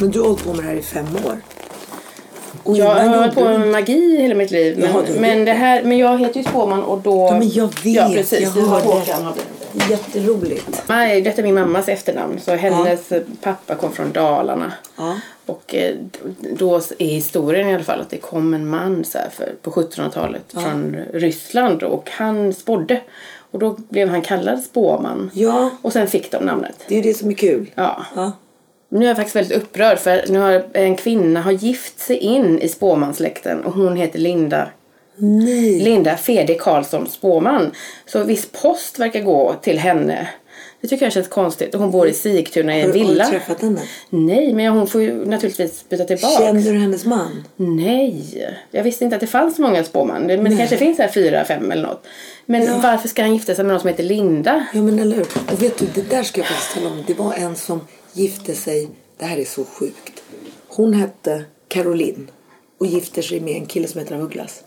Men du har hållit på med det här i fem år. Och Jag har hållit på med magi hela mitt liv. Men, har men, det här, men jag heter ju Spåman och då... Ja, men jag vet. Ja, precis. jag. Håkan har blivit. Jätteroligt. Nej, detta är min mammas efternamn. Så hennes pappa kom från Dalarna. Ja. Och eh, då är historien i alla fall att det kom en man så för, på 1700-talet från Ryssland och han spådde. Och då blev han kallad spåman. Ja, Och sen fick de namnet. det är det som är kul. Ja. Men nu är jag faktiskt väldigt upprörd för nu har en kvinna har gift sig in i spåmansläkten och hon heter Linda Nej. Linda Fede Karlsson Spåman. Så viss post verkar gå till henne. Det tycker jag känns konstigt. Och hon bor i Sigtuna i en du, har du villa. träffat henne? Nej, men hon får ju naturligtvis byta tillbaka. Känner du hennes man? Nej, jag visste inte att det fanns så många spåman. Men det kanske finns här fyra, fem eller något. Men Ja. varför ska han gifta sig med någon som heter Linda? Ja men eller hur. Och vet du, det där ska jag faktiskt tala om. Det var en som gifte sig. Det här är så sjukt. Hon hette Caroline. Och gifter sig med en kille som heter af Ugglas.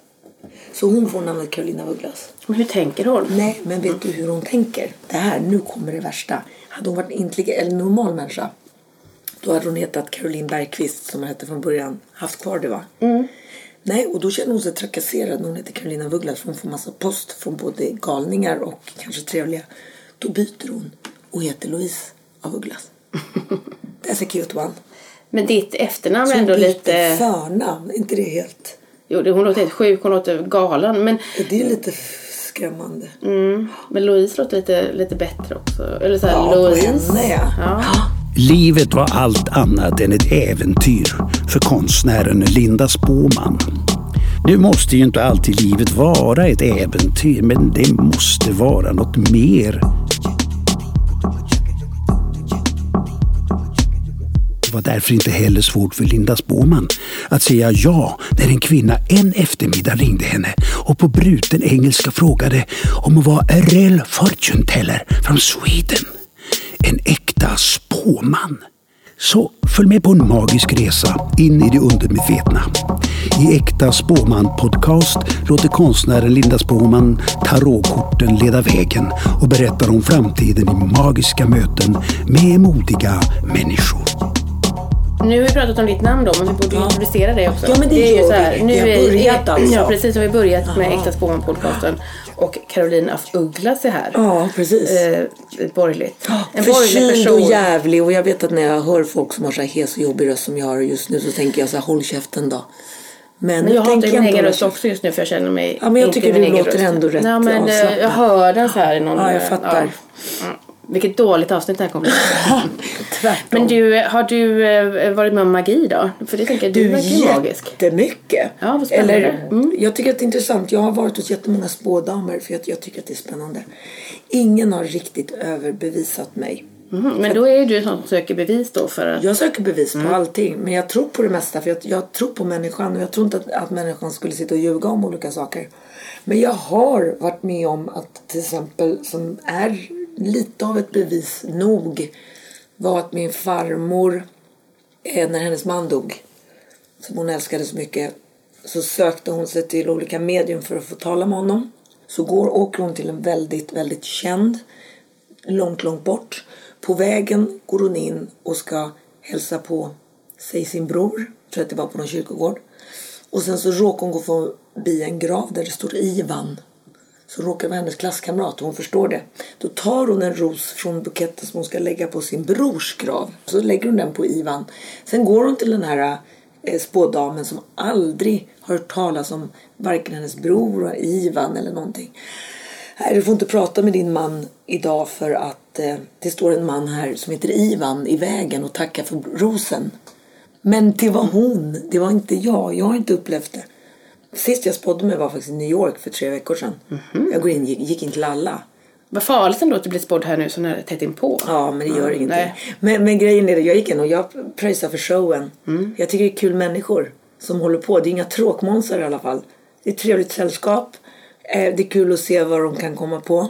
Så hon får namnet Carolina Ugglas. Men hur tänker hon? Nej, men vet du hur hon tänker? Det här, nu kommer det värsta. Hade hon varit intelligent eller normal människa. Då hade hon hetat Caroline Bergqvist som hon hette från början. Haft kvar det va? Nej, och då känner hon sig trakasserad när hon heter Carolina af Ugglas. För hon får massa post från både galningar och kanske trevliga. Då byter hon och heter Louise av Ugglas. That's a cute one. Men ditt efternamn är ändå lite... förnamn. Inte det helt... Jo, det- hon låter helt sjuk, hon låter galen. Men, Det är lite skrämmande. mm, men Louise låter lite, lite bättre också. Eller så här, Ja, Louise. henne ja. Ja. Livet var allt annat än ett äventyr för konstnären Linda Spåman. Nu måste ju inte alltid livet vara ett äventyr, men det måste vara något mer. Det var därför inte heller svårt för Linda Spåman att säga ja när en kvinna en eftermiddag ringde henne och på bruten engelska frågade om hon var a real fortune teller från Sweden. En äkta spåman. Så följ med på en magisk resa in i det undermedvetna. I Äkta Spåman Podcast låter konstnären Linda Spåman tarotkorten leda vägen och berättar om framtiden i magiska möten med modiga människor. Nu har vi pratat om ditt namn då, men vi borde ju introducera det också. Ja, men det är ju så här, vi. Nu Vi har är- börjat alltså. Ja, precis. Har vi börjat med Äkta Spåman-podcasten. Och Caroline af Ugglas är här. Ja, precis. Eh, borgerligt. En borgerlig Förkyld person. och jävlig. Och jag vet att när jag hör folk som har så här hes och jobbig röst som jag har just nu så tänker jag så här, håll käften då. Men, Men jag tänker hatar min egen inte röst också just nu för jag känner mig Ja, men jag inte tycker du låter röst. ändå rätt Nej, men, eh, avslappnad. Jag hör den så här i någon... Ja, jag eh, fattar. ja. Mm. Vilket dåligt avsnitt det här kommer bli. Men du, har du eh, varit med om magi då? För det tänker jag, du, Du, verkar ju magisk. jättemycket. Ja, vad spännande. Eller, Mm. Jag tycker att det är intressant. Jag har varit hos jättemånga spådamer för att jag tycker att det är spännande. Ingen har riktigt överbevisat mig. Mhm, Men då är du en sån som söker bevis då för att... Jag söker bevis Mm. på allting. Men jag tror på det mesta. För jag, jag tror på människan. Och jag tror inte att, att människan skulle sitta och ljuga om olika saker. Men jag har varit med om att till exempel som är lite av ett bevis nog. Var att min farmor, eh, när hennes man dog. Som hon älskade så mycket. Så sökte hon sig till olika medium för att få tala med honom. Så går, åker hon till en väldigt, väldigt känd långt, långt bort. På vägen går hon in och ska hälsa på, säg sin bror, tror att det var på någon kyrkogård. Och sen så råkar hon gå förbi en grav där det står Ivan. Så råkar vara hennes klasskamrat och hon förstår det. Då tar hon en ros från buketten som hon ska lägga på sin brors grav. Så lägger hon den på Ivan. Sen går hon till den här eh, spådamen som aldrig har hört talas om varken hennes bror, Ivan eller någonting. Nej, du får inte prata med din man idag för att eh, det står en man här som heter Ivan i vägen och tackar för rosen. Men det var hon, det var inte jag. Jag har inte upplevt det. Sist jag spådde mig var faktiskt i New York för tre veckor sedan. Jag går in, gick, gick in till alla. Vad farligt ändå att du blir spådd här nu så nära tätt inpå. Ja, men det gör ingenting. nej. Men, men grejen är det, jag gick in och jag pröjsar för showen. Jag tycker det är kul människor som håller på. Det är inga tråkmånsar i alla fall. Det är ett trevligt sällskap. Eh, Det är kul att se vad de kan komma på.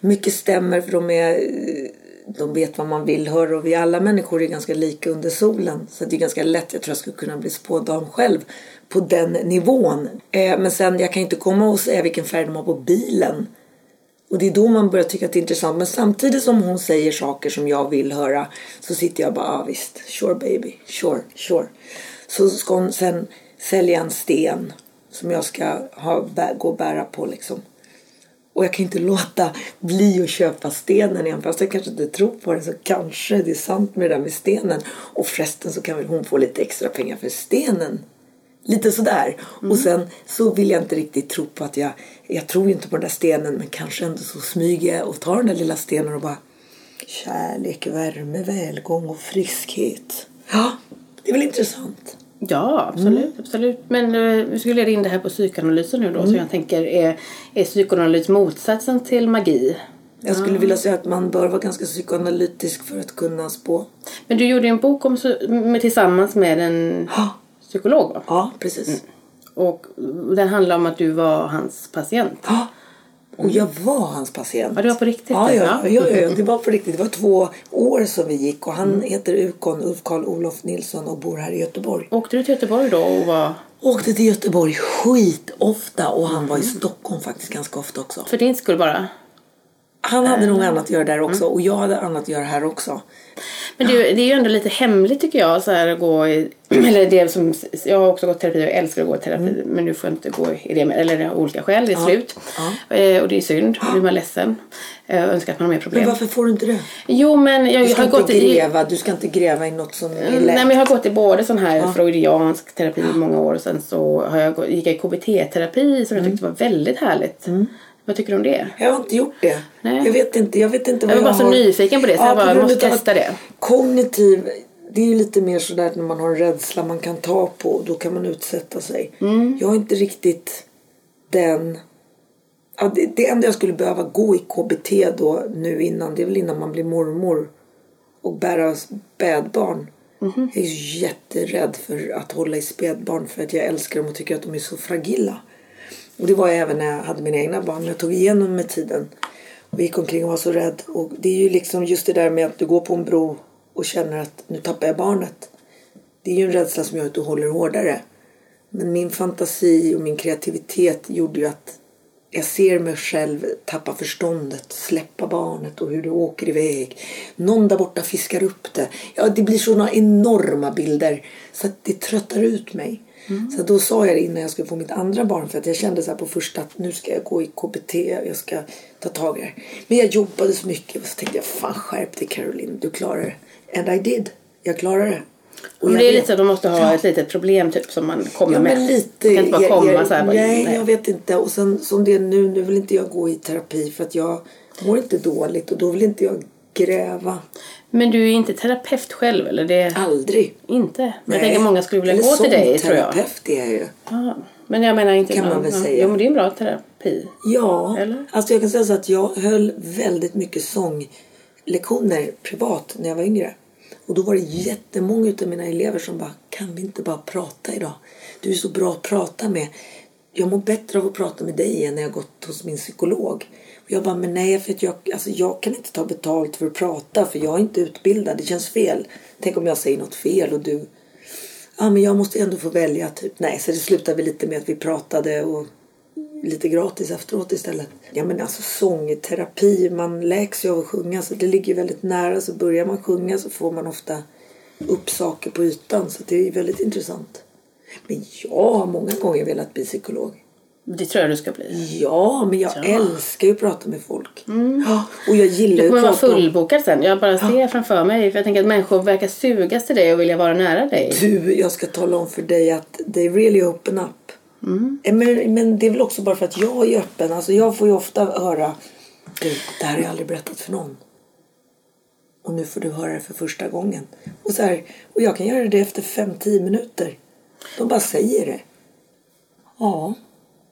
Mycket stämmer för de är eh, de vet vad man vill höra och vi alla människor är ganska lika under solen. Så det är ganska lätt, jag tror jag skulle kunna bli spådam själv på den nivån. Eh, men sen, jag kan inte komma och säga vilken färg de har på bilen. Och det är då man börjar tycka att det är intressant. Men samtidigt som hon säger saker som jag vill höra så sitter jag bara, ja ah, visst, sure baby, sure, sure. Så ska hon sen sälja en sten som jag ska ha, gå och bära på liksom. Och jag kan inte låta bli att köpa stenen igen. Fast jag kanske inte tror på det så kanske det är sant med det där med stenen. Och förresten så kan väl hon få lite extra pengar för stenen. Lite sådär. Mm. Och sen så vill jag inte riktigt tro på att jag, jag tror ju inte på den där stenen men kanske ändå så smyger jag och tar den där lilla stenen och bara Kärlek, värme, välgång och friskhet. Ja, det är väl intressant. Ja, absolut. Mm. absolut. Men uh, vi skulle leda in det här på psykoanalysen nu då. Mm. Så jag tänker, är, är psykoanalys motsatsen till magi? Jag skulle ja. vilja säga att man bör vara ganska psykoanalytisk för att kunna spå. Men du gjorde en bok om, med, tillsammans med en ha. Psykolog va? Ja, precis. Mm. Och den handlar om att du var hans patient. Ja. Och jag var hans patient. Ja, det var på riktigt? Ja, ja, ja, ja, det var på riktigt. Det var två år som vi gick och han mm. heter Ukon Ulf Karl Olof Nilsson och bor här i Göteborg. Åkte du till Göteborg då och var... Åkte till Göteborg skit ofta och han mm. var i Stockholm faktiskt ganska ofta också. För din skull bara? Han hade nog annat att göra där också mm. och jag hade annat att göra här också. Men det, det är ju ändå lite hemligt tycker jag så här, att gå i, eller det som, jag har också gått terapi och älskar att gå i terapi mm. men nu får jag inte gå i det eller av olika skäl, det är ja. slut. Ja. Eh, och det är synd, nu är man ledsen. Jag önskar att man har mer problem. Men varför får du inte det? Jo men jag, ska har gått gräva, i, du ska inte gräva i något som är lätt. Nej men jag har gått i både sån här ja. freudiansk terapi i många år och sen så har jag, gick jag i KBT-terapi som jag mm. tyckte var väldigt härligt. Mm. Vad tycker du om det? Jag har inte gjort det. Nej. Jag vet inte. Jag, vet inte vad jag var bara så nyfiken på det så ja, jag bara måste testa det. Kognitiv, det är ju lite mer sådär när man har en rädsla man kan ta på. Då kan man utsätta sig. Mm. Jag har inte riktigt den... Ja, det, det enda jag skulle behöva gå i KBT då nu innan, det är väl innan man blir mormor och bära spädbarn. Mm. Jag är jätterädd för att hålla i spädbarn för att jag älskar dem och tycker att de är så fragila. Och det var jag även när jag hade mina egna barn. Jag tog igenom med tiden. Och gick omkring och var så rädd. Och det är ju liksom just det där med att du går på en bro och känner att nu tappar jag barnet. Det är ju en rädsla som gör att du håller hårdare. Men min fantasi och min kreativitet gjorde ju att jag ser mig själv tappa förståndet, släppa barnet och hur det åker iväg. Någon där borta fiskar upp det. Ja, det blir sådana enorma bilder så att det tröttar ut mig. Mm. Så då sa jag det innan jag skulle få mitt andra barn för att jag kände så på första att nu ska jag gå i KBT, jag ska ta tag i det Men jag jobbade så mycket och så tänkte jag fan skärp dig Caroline, du klarar det. And I did. Jag klarade det. Och det är lite att de måste ha ett litet problem typ som man kommer ja, med. Lite, kan inte bara komma jag, så här. Bara, nej, nej, jag vet inte. Och sen som det är nu, nu vill inte jag gå i terapi för att jag mår inte dåligt och då vill inte jag gräva. Men du är inte terapeut själv eller? Det... Aldrig. Inte? Nej. jag tänker många skulle vilja eller gå till dig tror jag. terapeut är jag ju. Ah. Men jag menar inte... Kan man väl säga. Jo men det är en bra terapi. Ja. Eller? Alltså jag kan säga så att jag höll väldigt mycket sånglektioner privat när jag var yngre. Och då var det jättemånga av mina elever som bara Kan vi inte bara prata idag? Du är så bra att prata med. Jag mår bättre av att prata med dig än när jag gått hos min psykolog. Och Jag bara, men nej, för att jag, alltså, jag kan inte ta betalt för att prata för jag är inte utbildad. Det känns fel. Tänk om jag säger något fel och du... Ja, men jag måste ändå få välja. Typ. Nej, så det slutade vi lite med att vi pratade och lite gratis efteråt istället. Ja, men alltså sångterapi, man läks ju av att sjunga så det ligger väldigt nära. Så börjar man sjunga så får man ofta upp saker på ytan. Så det är väldigt intressant. Men jag har många gånger velat bli psykolog. Det tror jag du ska bli. Ja, men jag ja. älskar ju att prata med folk. Mm. Och jag gillar Du kommer vara fullbokad sen. Jag bara ser ja. framför mig. För jag tänker att människor verkar sugas till dig och vilja vara nära dig. Du, jag ska tala om för dig att they really open up. Mm. Eh, men, men det är väl också bara för att jag är öppen. Alltså jag får ju ofta höra du, det här har jag aldrig berättat för någon. Och nu får du höra det för första gången. Och, så här, och jag kan göra det efter 5-10 minuter. De bara säger det. Ja.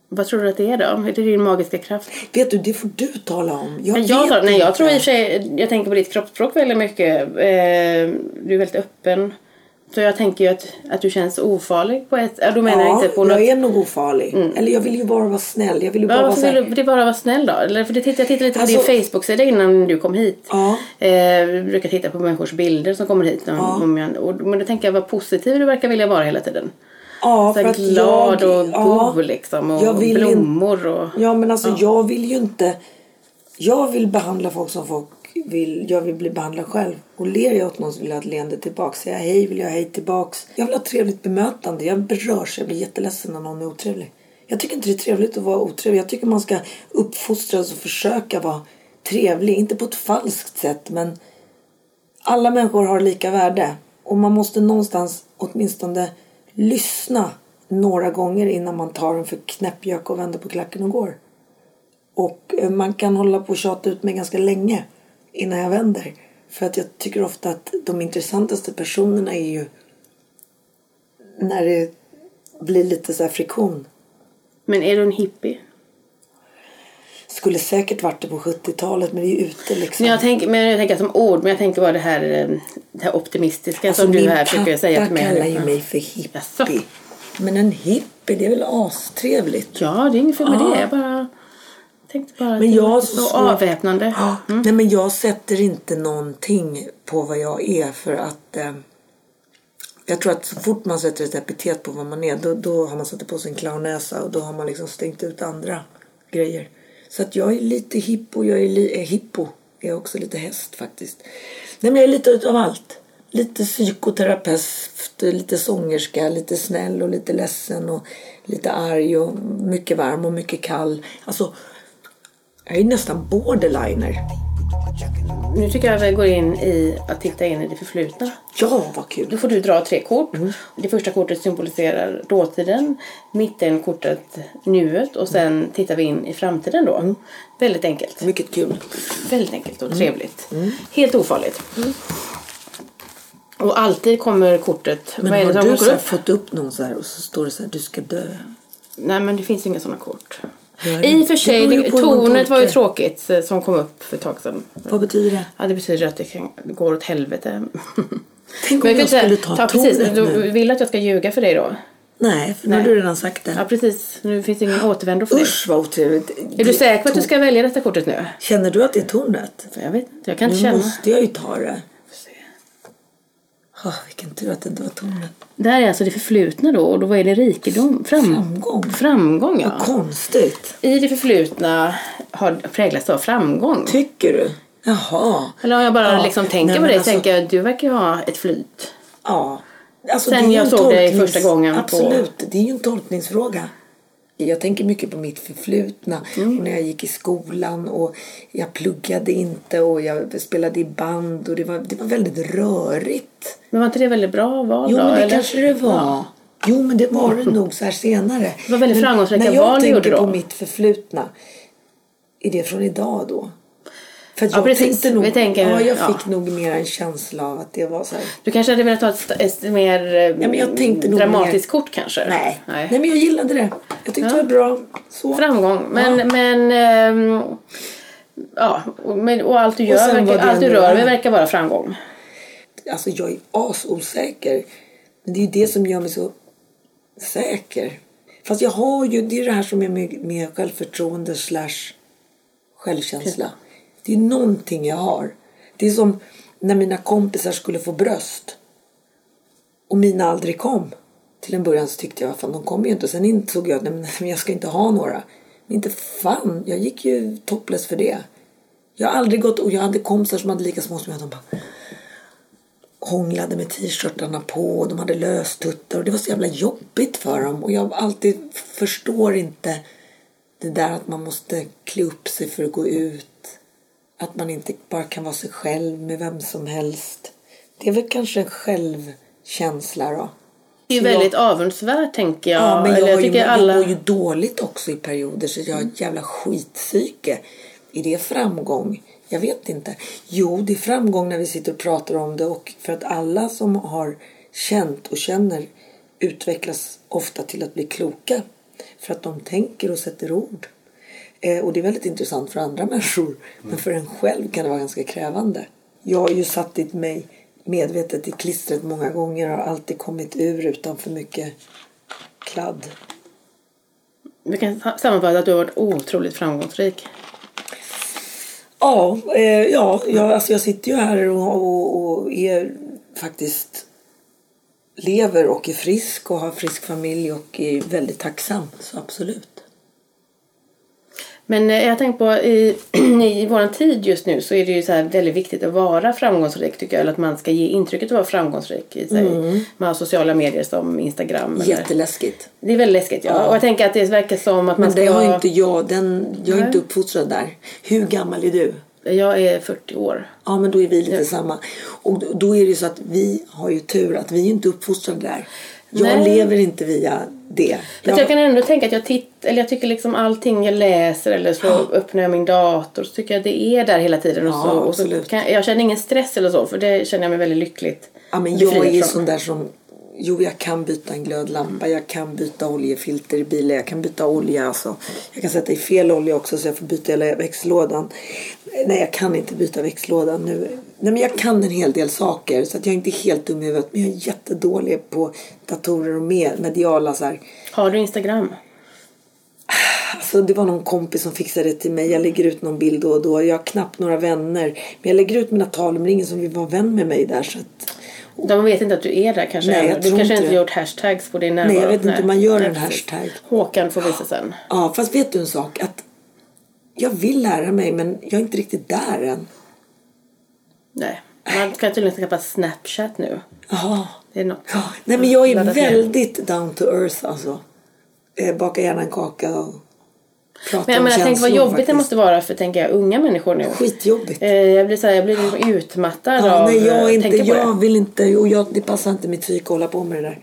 Vad tror du att det är då? Är det din magiska kraft? Vet du, det får du tala om. Jag, jag, tar, nej, jag tror i och för sig, jag tänker på ditt kroppsspråk väldigt mycket. Eh, du är väldigt öppen. Så jag tänker ju att, att du känns ofarlig på ett... Då menar ja, jag inte på något... jag är nog ofarlig. Mm. Eller jag vill ju bara vara snäll. Jag vill ju bara ja, vara så vill du bara vara snäll då? Eller för det jag tittade lite på alltså, din Facebook-sida innan du kom hit. Ja. Eh, vi brukar titta på människors bilder som kommer hit. Om, ja. om jag, och, men då tänker jag vad positiv du verkar vilja vara hela tiden. Ja, så för att glad jag, och ja, god liksom. Och blommor och... Ja, men alltså ja. jag vill ju inte... Jag vill behandla folk som folk vill. Jag vill bli behandlad själv. Och ler jag åt någon så vill jag ha ett leende tillbaks. Säger jag hej vill jag ha hej tillbaks. Jag vill ha ett trevligt bemötande. Jag berörs. Jag blir jätteledsen när någon är otrevlig. Jag tycker inte det är trevligt att vara otrevlig. Jag tycker man ska uppfostras och försöka vara trevlig. Inte på ett falskt sätt men alla människor har lika värde. Och man måste någonstans åtminstone lyssna några gånger innan man tar en för knäppjök och vänder på klacken och går. Och eh, man kan hålla på och tjata ut mig ganska länge innan jag vänder. För att jag tycker ofta att de intressantaste personerna är ju när det blir lite så här friktion. Men är du en hippie? Skulle säkert varit det på 70-talet men det är ju ute liksom. Men jag, tänker, men jag tänker som ord, men jag tänker bara det här, eh, det här optimistiska som du här försöker säga till mig. Min kallar ju mig för hippie. Jaså? Men en hippie, det är väl astrevligt? Ja, det är inget fel med Ja. det. Jag bara tänkte bara Men jag så, så avväpnande. Ja, Mm. Nej men jag sätter inte någonting på vad jag är för att eh, jag tror att så fort man sätter ett epitet på vad man är då, då har man satt på sig en clownnäsa och då har man liksom stängt ut andra grejer. Så att jag är lite hippo, jag är li, eh, hippo. Jag är också lite häst faktiskt. Nej men jag är lite utav allt. Lite psykoterapeut, lite sångerska, lite snäll och lite ledsen och lite arg och mycket varm och mycket kall. Alltså, jag är nästan borderliner. Nu tycker jag att vi går in i att titta in i det förflutna. Ja, vad Då kul. får du dra tre kort. Mm. Det första kortet symboliserar dåtiden, mittenkortet nuet och sen Mm. tittar vi in i framtiden då. Väldigt enkelt. Mycket kul. Väldigt enkelt Mm. och trevligt. Helt ofarligt. Och alltid kommer kortet... Men har du så fått upp någon så här och så står det så här, du ska dö. Nej men det finns inga sådana kort. I och för sig, tornet var ju tråkigt eh, som kom upp för ett tag sedan. Vad betyder det? Ja, det betyder att det, kan, går åt helvete. Tänk om jag kan skulle ta precis, tornet Du nu. vill att jag ska ljuga för dig då? Nej, för nu har du redan sagt Ja, det. precis. Nu finns ingen återvändo för Usch vad otrevligt. det. Är du säker på att du ska välja detta kortet nu? Känner du att det är tornet? Jag vet inte, jag kan inte Nu känna. måste jag ju ta det. Oh, vilken tur att det inte var tornet. Det här är alltså det förflutna då och då vad är det rikedom? Fram... Framgång. Framgång ja. Vad konstigt. I det förflutna har präglats av framgång. Tycker du? Jaha. Eller om jag bara Ja, liksom tänker nej, på dig alltså- tänker jag att du verkar ha ett flyt. Ja. Alltså, Sen det är ju jag såg dig tolknings- första gången på- Absolut. Det är ju en tolkningsfråga. Jag tänker mycket på mitt förflutna. Mm. Och när jag gick i skolan och jag pluggade inte och jag spelade i band och det var, det var väldigt rörigt. Men var inte det väldigt bra val Jo, då? men det eller? kanske det var. Ja. Jo, men det var det nog så här senare. Det var väldigt Men framgångsrika När jag val du gjorde tänker på mitt förflutna, är det från idag då? För Ja, jag precis. nog, Vi tänker- ja, jag ja. fick nog mer en känsla av att det var så här. Du kanske hade velat ha ett, ett mer men jag tänkte dramatiskt kort kanske? Nej. Nej. Nej, men jag gillade det. Jag tyckte Ja. det var bra. Så. Framgång. Men, Ja. men ehm, ja, och, allt du gör, verkar, allt du rör vid verkar vara framgång. Alltså jag är asosäker. Men det är ju det som gör mig så säker. Fast jag har ju, det är det här som är med, med självförtroende slash självkänsla. Det är någonting jag har. Det är som när mina kompisar skulle få bröst. Och mina aldrig kom. Till en början så tyckte jag, fan de kommer ju inte. Och sen insåg jag, att men jag ska inte ha några. Men inte fan, jag gick ju topless för det. Jag har aldrig gått, och jag hade kompisar som hade lika små som jag. De bara, hånglade med t-shirtarna på och de hade löstuttar och det var så jävla jobbigt för dem och jag alltid förstår inte det där att man måste klä upp sig för att gå ut. Att man inte bara kan vara sig själv med vem som helst. Det är väl kanske en självkänsla då. Det är ju Så jag- väldigt avundsvärt tänker jag. Ja, men jag, Eller ju, tycker jag alla... mår ju dåligt också i perioder så jag har ett jävla skitpsyke. Är det framgång? Jag vet inte. Jo, det är framgång när vi sitter och pratar om det och för att alla som har känt och känner utvecklas ofta till att bli kloka. För att de tänker och sätter ord. Eh, och det är väldigt intressant för andra människor. Men för en själv kan det vara ganska krävande. Jag har ju satt mig medvetet i klistret många gånger och har alltid kommit ur utan för mycket kladd. Vi kan sammanfatta att du har varit otroligt framgångsrik. Ja, eh, ja jag, alltså jag sitter ju här och, och, och är faktiskt lever och är frisk och har frisk familj och är väldigt tacksam. Så absolut. Men eh, jag tänkt på i, i vår tid just nu så är det ju så väldigt viktigt att vara framgångsrik tycker jag. Eller att man ska ge intrycket att vara framgångsrik i sig. Man har sociala medier som Instagram. Eller, Jätteläskigt. det är väldigt läskigt ja. Och jag tänker att det verkar som att man Men ska det har ju inte jag. Den, jag är Nej. inte uppfostrad där. Hur gammal är du? Jag är 40 år. Ja men då är vi lite samma. Och då- är det så att vi har ju tur att vi är inte uppfostrade där. Jag Nej. lever inte via det. Fast jag kan ändå tänka att jag tittar, eller jag tycker liksom allting jag läser eller så öppnar jag min dator så tycker jag det är där hela tiden. Och Ja, så, och så kan, jag känner ingen stress eller så för det känner jag mig väldigt lyckligt Ja, men jag är sån där som... Jo, jag kan byta en glödlampa, jag kan byta oljefilter i bilen, jag kan byta olja. Alltså. Jag kan sätta i fel olja också så jag får byta hela växellådan. Nej, jag kan inte byta växellådan nu. Nej, men jag kan en hel del saker så att jag är inte helt dum i huvudet. Men jag är jättedålig på datorer och med, mediala så här. Har du Instagram? Alltså, det var någon kompis som fixade det till mig. Jag lägger ut någon bild då och då. Jag har knappt några vänner. Men jag lägger ut mina tal är ingen som vill vara vän med mig där. Så att, De vet inte att du är där kanske? Nej, jag du kanske inte det. gjort hashtags på din närvaro? Nej, jag vet inte hur man gör Nej, en hashtag. Håkan får visa sen. Ja, fast vet du en sak? Att jag vill lära mig men jag är inte riktigt där än. Nej. Man kan tydligen skaffa Snapchat nu. Jaha. Det är något. Ja, nej men jag är Laddat ner. väldigt down to earth alltså. Eh, baka gärna en kaka och prata Men jag menar, tänk vad jobbigt det faktiskt. måste vara för tänker jag, unga människor nu. Skitjobbigt. Eh, jag blir så här, jag blir liksom utmattad Ja, av nej, jag, att inte, jag det. vill inte, och jag, det passar inte mitt psyke att hålla på med det där.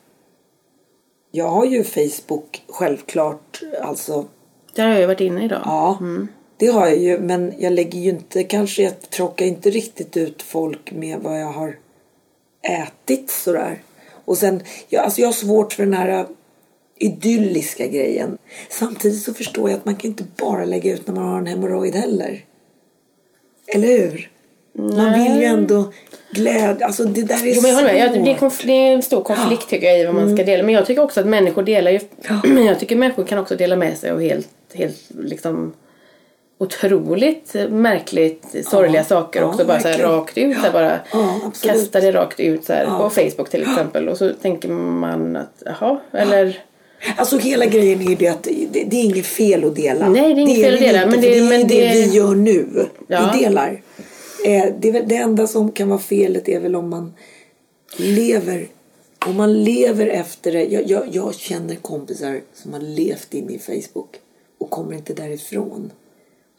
Jag har ju Facebook självklart, alltså. Det har jag ju varit inne idag. Ja, det har jag ju. Men jag lägger ju inte, kanske jag tråkar inte riktigt ut folk med vad jag har ätit sådär. Och sen, jag, alltså jag har svårt för den här idylliska grejen. Samtidigt så förstår jag att man kan inte bara lägga ut när man har en hemorrojd heller. Eller hur? Man vill ju ändå glädja, alltså det där är Jo, men jag med. Jag, det, är konf- det är en stor konflikt tycker jag i vad man ska dela. Men jag tycker också att människor delar ju... Men jag tycker människor kan också dela med sig av helt, helt liksom otroligt märkligt sorgliga saker ja, också bara så här verkligen. rakt ut. Så här, bara Ja, kasta det rakt ut så här, på Facebook till exempel. Och så tänker man att jaha, eller Alltså hela grejen är ju det att det, det är inget fel att dela. Nej, det är inget fel att dela, men det- det är men det, det- vi gör nu. Ja. Vi delar. Eh, det, det enda som kan vara felet är väl om man lever om man lever efter det. Jag, jag, jag känner kompisar som har levt in i Facebook och kommer inte därifrån.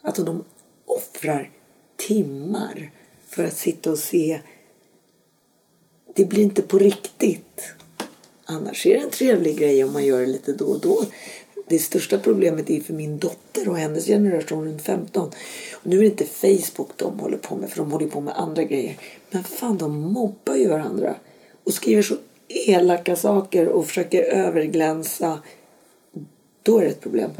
Alltså de offrar timmar för att sitta och se. Det blir inte på riktigt. Annars är det en trevlig grej om man gör det lite då och då. Det största problemet är för min dotter och hennes generation runt 15. Och nu är det inte Facebook de håller på med för de håller på med andra grejer. Men fan de mobbar ju varandra. Och skriver så elaka saker och försöker överglänsa. Då är det ett problem.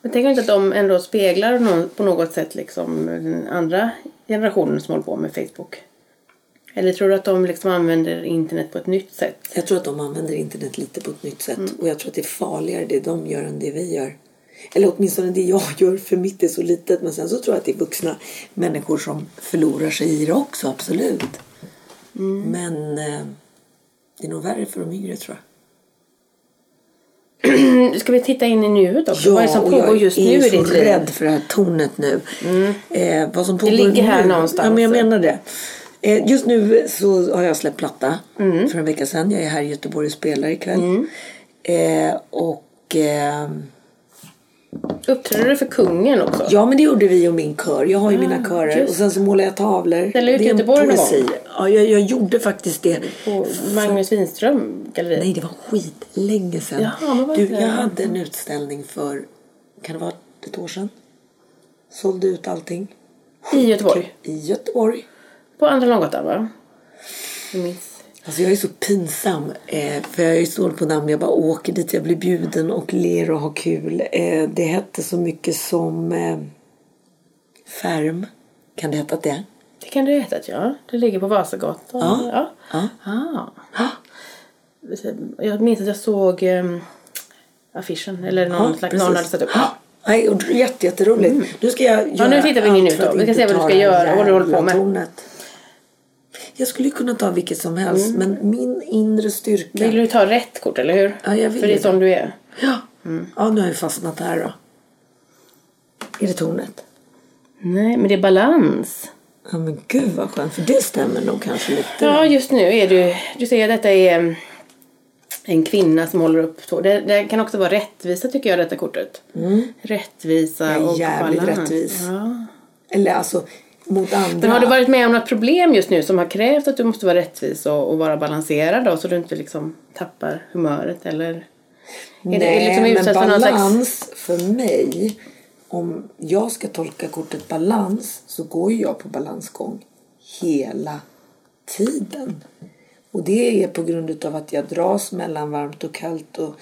Men tänker du inte att de ändå speglar någon, på något sätt liksom den andra generationen som håller på med Facebook? Eller tror du att de liksom använder internet på ett nytt sätt? Jag tror att de använder internet lite på ett nytt sätt. Och jag tror att det är farligare det de gör än det vi gör. Eller åtminstone det jag gör för mitt är så litet. Men sen så tror jag att det är vuxna människor som förlorar sig i det också, absolut. Men eh, det är nog värre för de yngre tror jag. Ska vi titta in i nuet också? Vad är det som pågår jag just är nu i så ditt liv? rädd för det här tornet nu. Eh, vad som pågår ligger här nu. någonstans. Ja, men jag menar det. Eh, just nu så har jag släppt platta för en vecka sedan. Jag är här i Göteborg och spelar ikväll. Eh, och... Eh, Uppträder du för kungen också? Ja men det gjorde vi och min kör. Jag har ju mina körer. Ah, just. Och sen så målar jag tavlor. Ställer ut Det är en Göteborg någon gång? Ja jag, jag gjorde faktiskt det. På Magnus Winström galleri? Nej det var skitlänge sedan. Jaha, men du, jag hade en utställning för, kan det vara ett år sedan? Sålde ut allting. I Göteborg? I Göteborg. På Andra Långgatan va? Jag minns. Alltså jag är så pinsam. Eh, för jag är ju så på namn. Jag bara åker dit. Jag blir bjuden och ler och har kul. Eh, det hette så mycket som eh, Färm. Kan det heta det? Det kan du veta att ja. Det ligger på Vasagatan. Ja. ja. Ja. Ah. Jag minns att jag såg um, affischen. Eller någon Ja, slags, någon hade satt upp. Ja. Nej, och jätte, jätteroligt. Nu ska jag göra nu tittar vi in för då. Vi ska se vad du ska det göra, vad du håller på med. tornet. Jag skulle kunna ta vilket som helst, Mm. men min inre styrka... Vill du ta rätt kort eller hur? Ja, jag vill För det är som du är. Ja. ja, nu har jag fastnat här då. Är det tornet? Nej, men det är balans. Ja men gud vad skönt, för det stämmer nog kanske lite. Ja, just nu är du... Du säger att detta är em, en kvinna som håller upp två. Det, det kan också vara rättvisa tycker jag, detta kortet. Rättvisa Jag är och jävligt balans. rättvis. Ja. Eller alltså mot andra. Men har du varit med om något problem just nu som har krävt att du måste vara rättvis och, och vara balanserad då, så du inte liksom tappar humöret eller? Nej, det liksom men någon slags... balans för mig, om jag ska tolka kortet balans så går jag på balansgång hela tiden. Och det är på grund av att jag dras mellan varmt och kallt och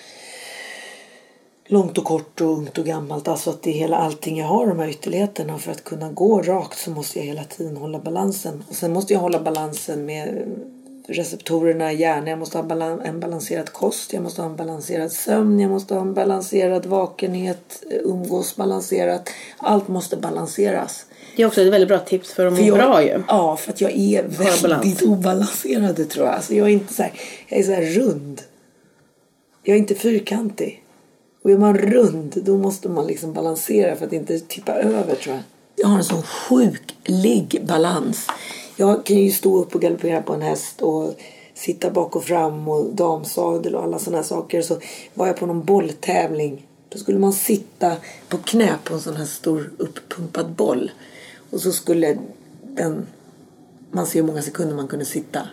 långt och kort och ungt och gammalt. Alltså att det är hela allting jag har, de här ytterligheterna. För att kunna gå rakt så måste jag hela tiden hålla balansen. Och sen måste jag hålla balansen med receptorerna i hjärnan. Jag måste ha en balanserad kost, jag måste ha en balanserad sömn, jag måste ha en balanserad vakenhet, umgås balanserat. Allt måste balanseras. Det är också ett väldigt bra tips för att må jag, bra ju. Ja, för att jag är balans. väldigt obalanserad tror jag. Alltså jag är inte så här, jag är så här rund. Jag är inte fyrkantig. Och är man rund då måste man liksom balansera för att inte tippa över tror jag. Jag har en sån sjuklig balans. Jag kan ju stå upp och galoppera på en häst och sitta bak och fram och damsadel och alla såna här saker. Så var jag på någon bolltävling. Då skulle man sitta på knä på en sån här stor uppumpad boll. Och så skulle den... Man ser hur många sekunder man kunde sitta.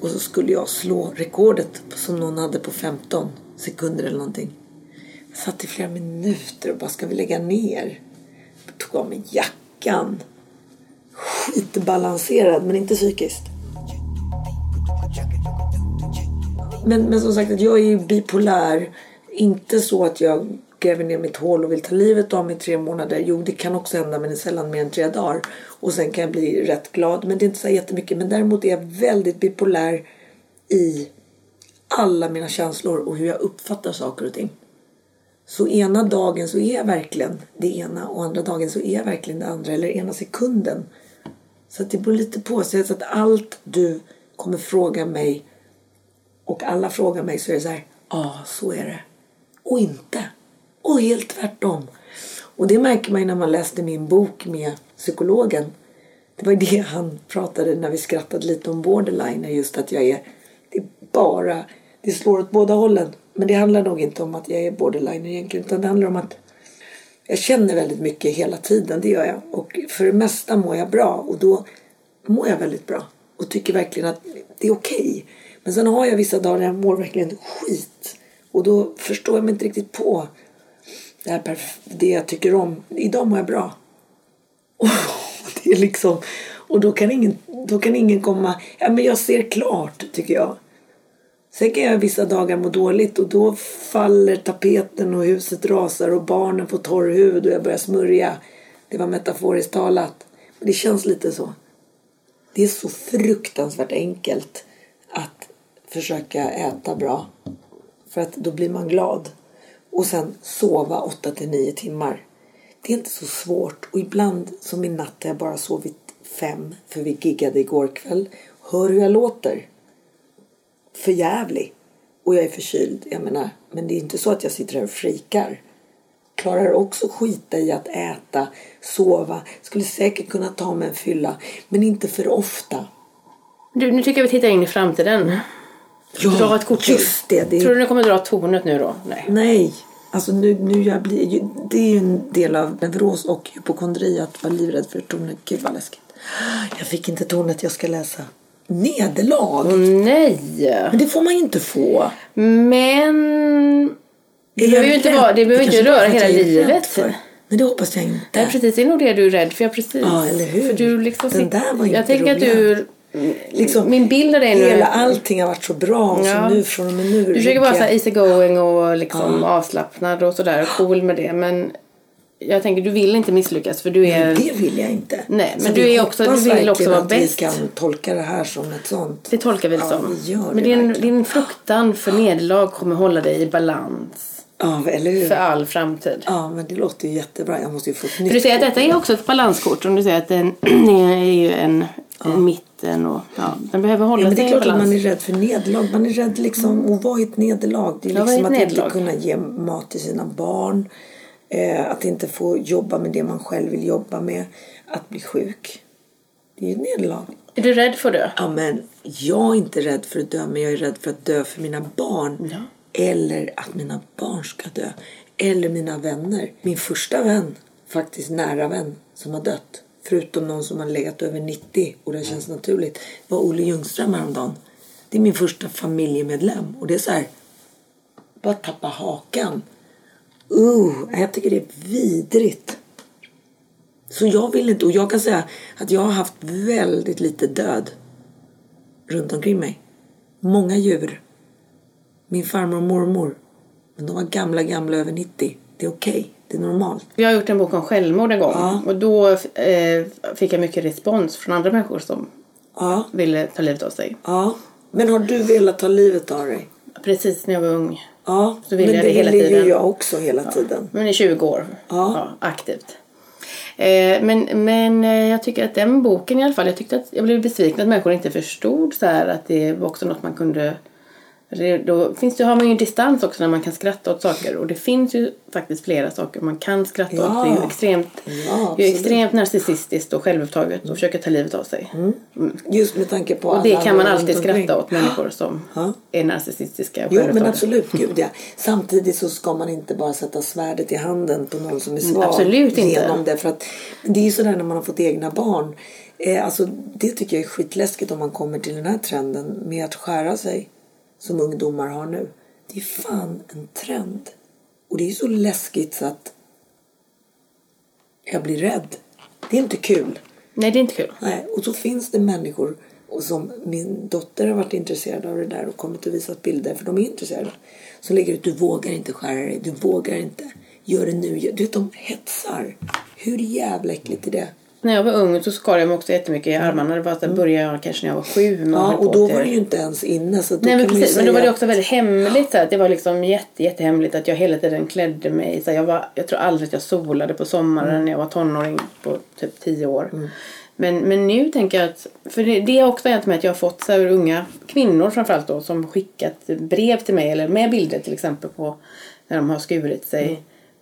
Och så skulle jag slå rekordet som någon hade på 15 sekunder eller någonting. Jag satt i flera minuter och bara, ska vi lägga ner? Jag tog av mig jackan. Skitbalanserad, men inte psykiskt. Men, men som sagt, jag är ju bipolär. Inte så att jag gräver ner mitt hål och vill ta livet av mig i tre månader. Jo, det kan också hända, men det är sällan mer än tre dagar. Och sen kan jag bli rätt glad. Men det är inte så jättemycket. Men däremot är jag väldigt bipolär i alla mina känslor och hur jag uppfattar saker och ting. Så ena dagen så är jag verkligen det ena och andra dagen så är jag verkligen det andra. Eller ena sekunden. Så att det beror lite på. Så att allt du kommer fråga mig och alla frågar mig så är det så här. Ja, så är det. Och inte. Och helt tvärtom. Och det märker man ju när man läste min bok med psykologen. Det var ju det han pratade när vi skrattade lite om borderline. Just att jag är, det är bara, det slår åt båda hållen. Men det handlar nog inte om att jag är borderline egentligen. Utan det handlar om att jag känner väldigt mycket hela tiden. Det gör jag. Och för det mesta mår jag bra. Och då mår jag väldigt bra. Och tycker verkligen att det är okej. Okay. Men sen har jag vissa dagar när jag mår verkligen skit. Och då förstår jag mig inte riktigt på det, här det jag tycker om. Idag mår jag bra. Och det är liksom... Och då kan ingen, då kan ingen komma... Ja, men jag ser klart, tycker jag. Sen kan jag vissa dagar må dåligt och då faller tapeten och huset rasar och barnen får torr hud och jag börjar smörja. Det var metaforiskt talat. Men det känns lite så. Det är så fruktansvärt enkelt att försöka äta bra. För att då blir man glad. Och sen sova 8 till 9 timmar. Det är inte så svårt. Och ibland, som i natt, har jag bara sovit fem. För vi giggade igår kväll. Hör hur jag låter. För jävlig. Och jag är förkyld. Jag menar, men det är inte så att jag sitter här och frikar. Klarar också skita i att äta, sova. Skulle säkert kunna ta mig en fylla. Men inte för ofta. Du, nu tycker jag vi tittar in i framtiden. dra ett kort just det. det. Tror du du kommer dra tornet nu då? Nej. Nej. Alltså nu, nu jag blir, det är ju en del av neuros och hypokondri att vara livrädd för tornet. Gud vad läskigt. Jag fick inte tornet jag ska läsa. Nederlag? Åh nej! Men det får man ju inte få. Men... Det behöver ju inte, vara, det behöver inte röra hela livet. för. Men det hoppas jag inte. Nej precis, det är nog det du är rädd för. Ja, precis. Ja, eller hur? För du liksom Den där var inte Jag tänker att rolig. du... Liksom, Min bild av dig nu... Hela allting har varit så bra och Ja. så nu från och med nu. Du försöker vara så easy going och liksom avslappnad och sådär och cool med det. Men jag tänker du vill inte misslyckas för du är... Det vill jag inte. Nej, men Så du är också- du vill också vara att bäst. vi kan tolka det här som ett sånt. Det tolkar vi det Ja, som. vi men det din, verkligen. din fruktan för nederlag kommer hålla dig i balans Ja, eller hur? för all framtid. Ja, men det låter ju jättebra. Jag måste ju få ett För nytt. du säger att detta är också ett balanskort. Om du säger att den är ju en, en mitten och ja, den behöver hålla Ja, men det är klart att balans. man är rädd för nederlag. Man är rädd liksom att vara i ett nederlag. Det är Ja, vad är liksom att nederlag? inte kunna ge mat till sina barn. Eh, att inte få jobba med det man själv vill jobba med. Att bli sjuk. Det är ju ett nederlag. Är du rädd för det? Ja, men jag är inte rädd för att dö, men jag är rädd för att dö för mina barn. Ja. Eller att mina barn ska dö. Eller mina vänner. Min första vän, faktiskt nära vän, som har dött. Förutom någon som har legat över 90 och det känns naturligt. var Olle Ljungström häromdagen. Det är min första familjemedlem. Och det är så här. Bara tappa hakan. Uh, jag tycker det är vidrigt. Så jag vill inte, och jag kan säga att jag har haft väldigt lite död runt omkring mig. Många djur. Min farmor och mormor. Men de var gamla, gamla över 90. Det är okej. Okay. Det är normalt. Jag har gjort en bok om självmord en gång. Ja. Och då eh, fick jag mycket respons från andra människor som Ja, ville ta livet av sig. ja. Men har du velat ta livet av dig? Precis när jag var ung. Ja, Så vill men jag det det hela ville ju tiden. jag också hela tiden. Men i 20 år. Ja. aktivt. Eh, men, men eh, jag tycker att den boken i alla fall, jag tyckte att jag blev besviken att människor inte förstod så här att det var också något man kunde eller då finns det, har man ju en distans också när man kan skratta åt saker och det finns ju faktiskt flera saker man kan skratta Ja. åt. Det är ju extremt, Ja, ju extremt narcissistiskt och självupptaget och försöka ta livet av sig. Just med tanke på Och det kan man alltid skratta åt människor som Ja. är narcissistiska och Jo men absolut, gud ja. Samtidigt så ska man inte bara sätta svärdet i handen på någon som är svag. Mm, absolut inte. Genom det. För att, det är ju sådär när man har fått egna barn. Eh, alltså, det tycker jag är skitläskigt om man kommer till den här trenden med att skära sig. Som ungdomar har nu. Det är fan en trend. Och det är så läskigt så att jag blir rädd. Det är inte kul. Nej det är inte kul. Nej, och så finns det människor och som min dotter har varit intresserad av det där och kommit och visat bilder för de är intresserade. Som lägger ut, du vågar inte skära dig, du vågar inte, gör det nu. Du vet, de hetsar. Hur jävla äckligt är det? När jag var ung så skar jag mig också jättemycket i armarna. Det var att jag började jag kanske när jag var sju. Mm. Ja, och då var det ju inte ens inne. Så då Nej men precis, men då var det att- också väldigt hemligt. Så att det var liksom jätte, jättehemligt att jag hela tiden klädde mig. Så jag, var, jag tror aldrig att jag solade på sommaren Mm. när jag var tonåring på typ tio år. Men, men nu tänker jag att, för det, det är också hänt med att jag har fått så här unga kvinnor framförallt då som skickat brev till mig eller med bilder till exempel på när de har skurit sig. Mm.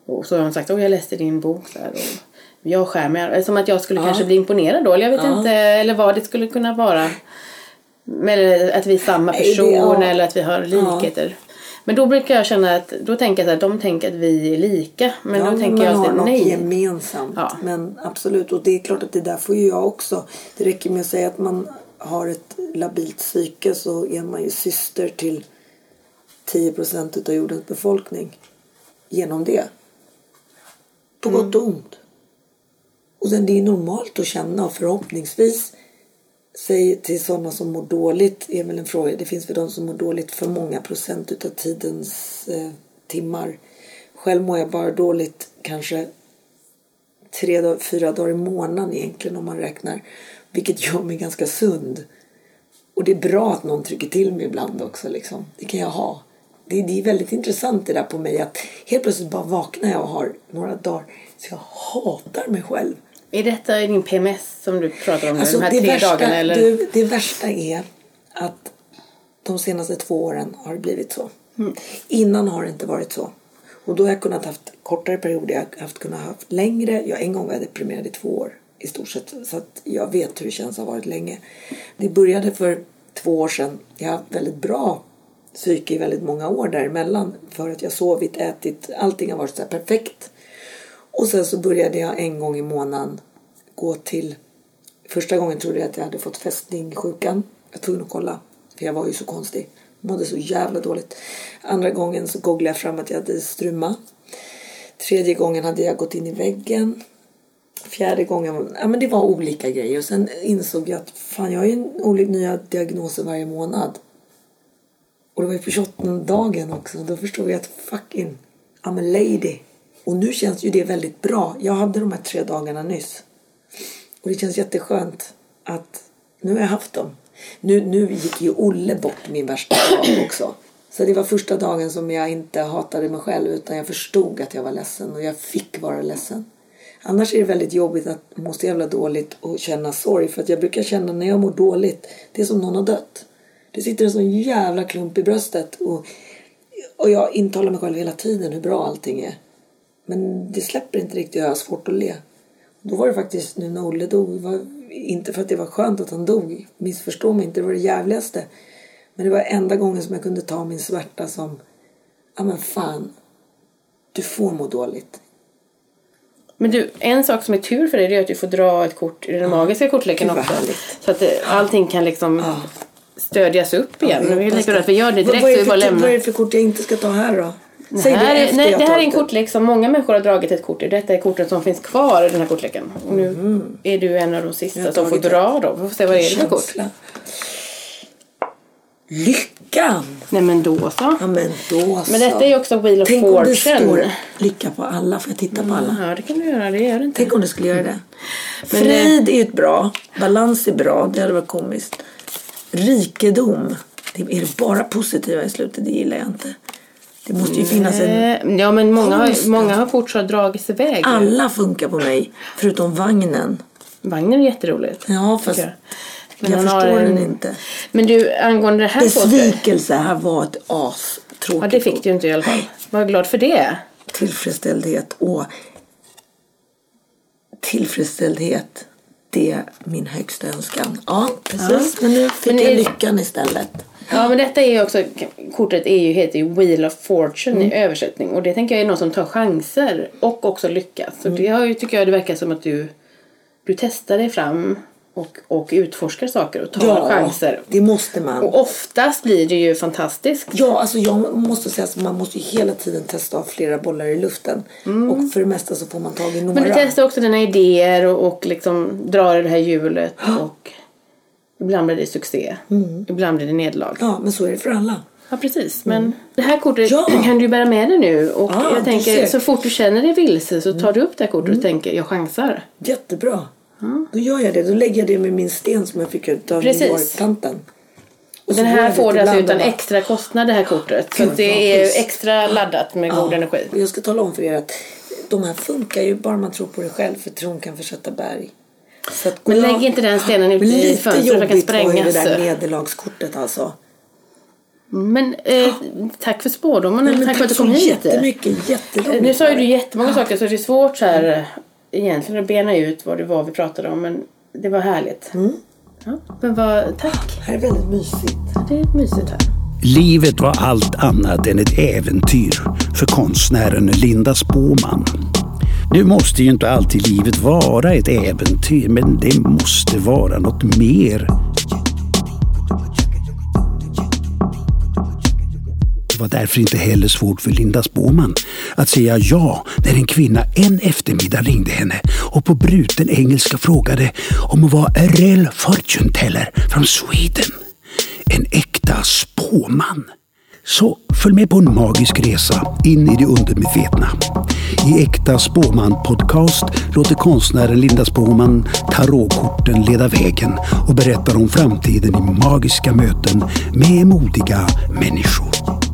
Och så har de sagt, åh jag läste din bok så här, och jag skär mig. Som att jag skulle kanske bli imponerad då. Eller jag vet Ja. inte, eller vad det skulle kunna vara. Eller att vi är samma person ja. eller att vi har likheter. Men då brukar jag känna att, då tänker jag att de tänker att vi är lika. Men ja, då tänker jag att nej. gemensamt. Ja. Men absolut, och det är klart att det där får ju jag också. Det räcker med att säga att man har ett labilt psyke så är man ju syster till 10 procent av jordens befolkning. Genom det. På Mm. gott och ont. Och sen det är normalt att känna och förhoppningsvis Säg till sådana som mår dåligt är väl en fråga. Det finns väl de som mår dåligt för många procent utav tidens eh, timmar. Själv mår jag bara dåligt kanske tre, dag- fyra dagar i månaden egentligen om man räknar. Vilket gör mig ganska sund. Och det är bra att någon trycker till mig ibland också. Liksom. Det kan jag ha. Det, det är väldigt intressant det där på mig att helt plötsligt bara vaknar jag och har några dagar så jag hatar mig själv. Är detta din PMS som du pratar om nu? Alltså, de här det, tre värsta, dagarna? Eller? du, det värsta är att de senaste två åren har det blivit så. Mm. Innan har det inte varit så. Och då har jag kunnat haft kortare perioder, jag har haft, kunnat haft längre. Jag en gång var jag deprimerad i två år i stort sett. Så att jag vet hur det känns att ha varit länge. Det började för två år sedan. Jag har haft väldigt bra psyke i väldigt många år däremellan. För att jag sovit, ätit, allting har varit så perfekt. Och sen så började jag en gång i månaden gå till... Första gången trodde jag att jag hade fått fästingsjukan. Jag var tvungen att kolla. För jag var ju så konstig. Mådde så jävla dåligt. Andra gången så googlade jag fram att jag hade struma. Tredje gången hade jag gått in i väggen. Fjärde gången, ja men det var olika grejer. Och sen insåg jag att fan jag har ju olika nya diagnoser varje månad. Och det var ju på 28 dagen också. Då förstod jag att fucking, I'm a lady. Och nu känns ju det väldigt bra. Jag hade de här tre dagarna nyss. Och det känns jätteskönt att nu har jag haft dem. Nu, nu gick ju Olle bort min värsta dag också. Så det var första dagen som jag inte hatade mig själv utan jag förstod att jag var ledsen och jag fick vara ledsen. Annars är det väldigt jobbigt att må så jävla dåligt och känna sorg. För att jag brukar känna när jag mår dåligt, det är som någon har dött. Det sitter en sån jävla klump i bröstet. Och, och jag intalar mig själv hela tiden hur bra allting är. Men det släpper inte riktigt. Jag har svårt att le. Då var det faktiskt nu när Olle dog. Var inte för att det var skönt att han dog. Missförstå mig inte. Det var det jävligaste. Men det var enda gången som jag kunde ta min smärta som. Ja men fan. Du får må dåligt. Men du, en sak som är tur för dig är att du får dra ett kort i den magiska kortleken vad också. Så att det, allting kan liksom stödjas upp igen. Jag vi bra att vi gör det direkt Vad så är, vi bara för, lämnar. vad är det för kort jag inte ska ta här då? Säg det det här, är, efter nej, det här är en kortlek som många människor har dragit ett kort i. Detta är kortet som finns kvar i den här kortleken. Och nu är du en av de sista som får det. dra då. Vi får se vad det är för kort. Lyckan! Nej men då så. Ja men då så. Men detta är ju också Wheel of Tänk om det Fortune. står lycka på alla. Får jag titta på alla? Ja det kan du göra, det gör det inte. Tänk om det skulle göra det. Men, Frid är ju ett bra. Balans är bra. Det hade varit komiskt. Rikedom. Det är det bara positiva i slutet. Det gillar jag inte. Det måste ju finnas en... Eh, Ja men många har, många har kort så dragits iväg. Alla funkar på mig. Förutom vagnen. Vagnen är jätteroligt. Ja fast jag. jag, Men den har förstår en- den inte. Men du angående det här. Besvikelse här var ett as. Tråkigt Ja det fick du inte i alla fall. Var glad för det. tillfredsställdhet och tillfredsställdhet det är min högsta önskan. Ja, precis. Men nu fick Men jag är- lyckan istället. Ja men detta är ju också, kortet är ju, heter ju Wheel of Fortune Mm. i översättning. Och det tänker jag är någon som tar chanser och också lyckas. Så Mm. det har ju, tycker jag det verkar som att du, du testar dig fram och, och utforskar saker och tar chanser. det måste man. Och oftast blir det ju fantastiskt. Ja, alltså jag måste säga att man måste ju hela tiden testa av flera bollar i luften. Och för det mesta så får man tag i några. Mm. Men du testar också dina idéer och, och liksom drar i det här hjulet. Och ibland blir det succé. Ibland blir det nederlag. Mm. Ja, men så är det för alla. Ja precis. Men det här kortet Ja. kan du bära med dig nu. Och Ja, jag tänker så fort du känner dig vilse så tar du upp det här kortet och tänker jag chansar. Jättebra. Då gör jag det. Då lägger jag det med min sten som jag fick ut av Precis. York-tanten. Och så Den här får du alltså utan bara- extra kostnad det här kortet. Så att det är schysst. extra laddat med god energi. Jag ska tala om för er att de här funkar ju bara man tror på det själv. För tron kan försätta berg. Så att Men lägg inte den stenen ute i lite fönstret för den kan jobbigt var det sprängas. där nederlagskortet alltså. Men eh, tack för spådomen. Nej, men tack för att du kom hit. jättemycket. Jätteroligt. Eh, Nu sa ju du jättemånga saker så det är svårt så här eh, egentligen att bena ut vad det var vi pratade om. Men det var härligt. Mm. Ja, men vad, tack. Det här är väldigt mysigt. Det är mysigt här. Livet var allt annat än ett äventyr för konstnären Linda Spåman. Nu måste ju inte alltid livet vara ett äventyr, men det måste vara något mer. Det var därför inte heller svårt för Linda Spåman att säga ja när en kvinna en eftermiddag ringde henne och på bruten engelska frågade om hon var a real fortune teller från Sweden. En äkta spåman. Så följ med på en magisk resa in i det undermedvetna. I Äkta Spåman Podcast låter konstnären Linda Spåman tarotkorten leda vägen och berättar om framtiden i magiska möten med modiga människor.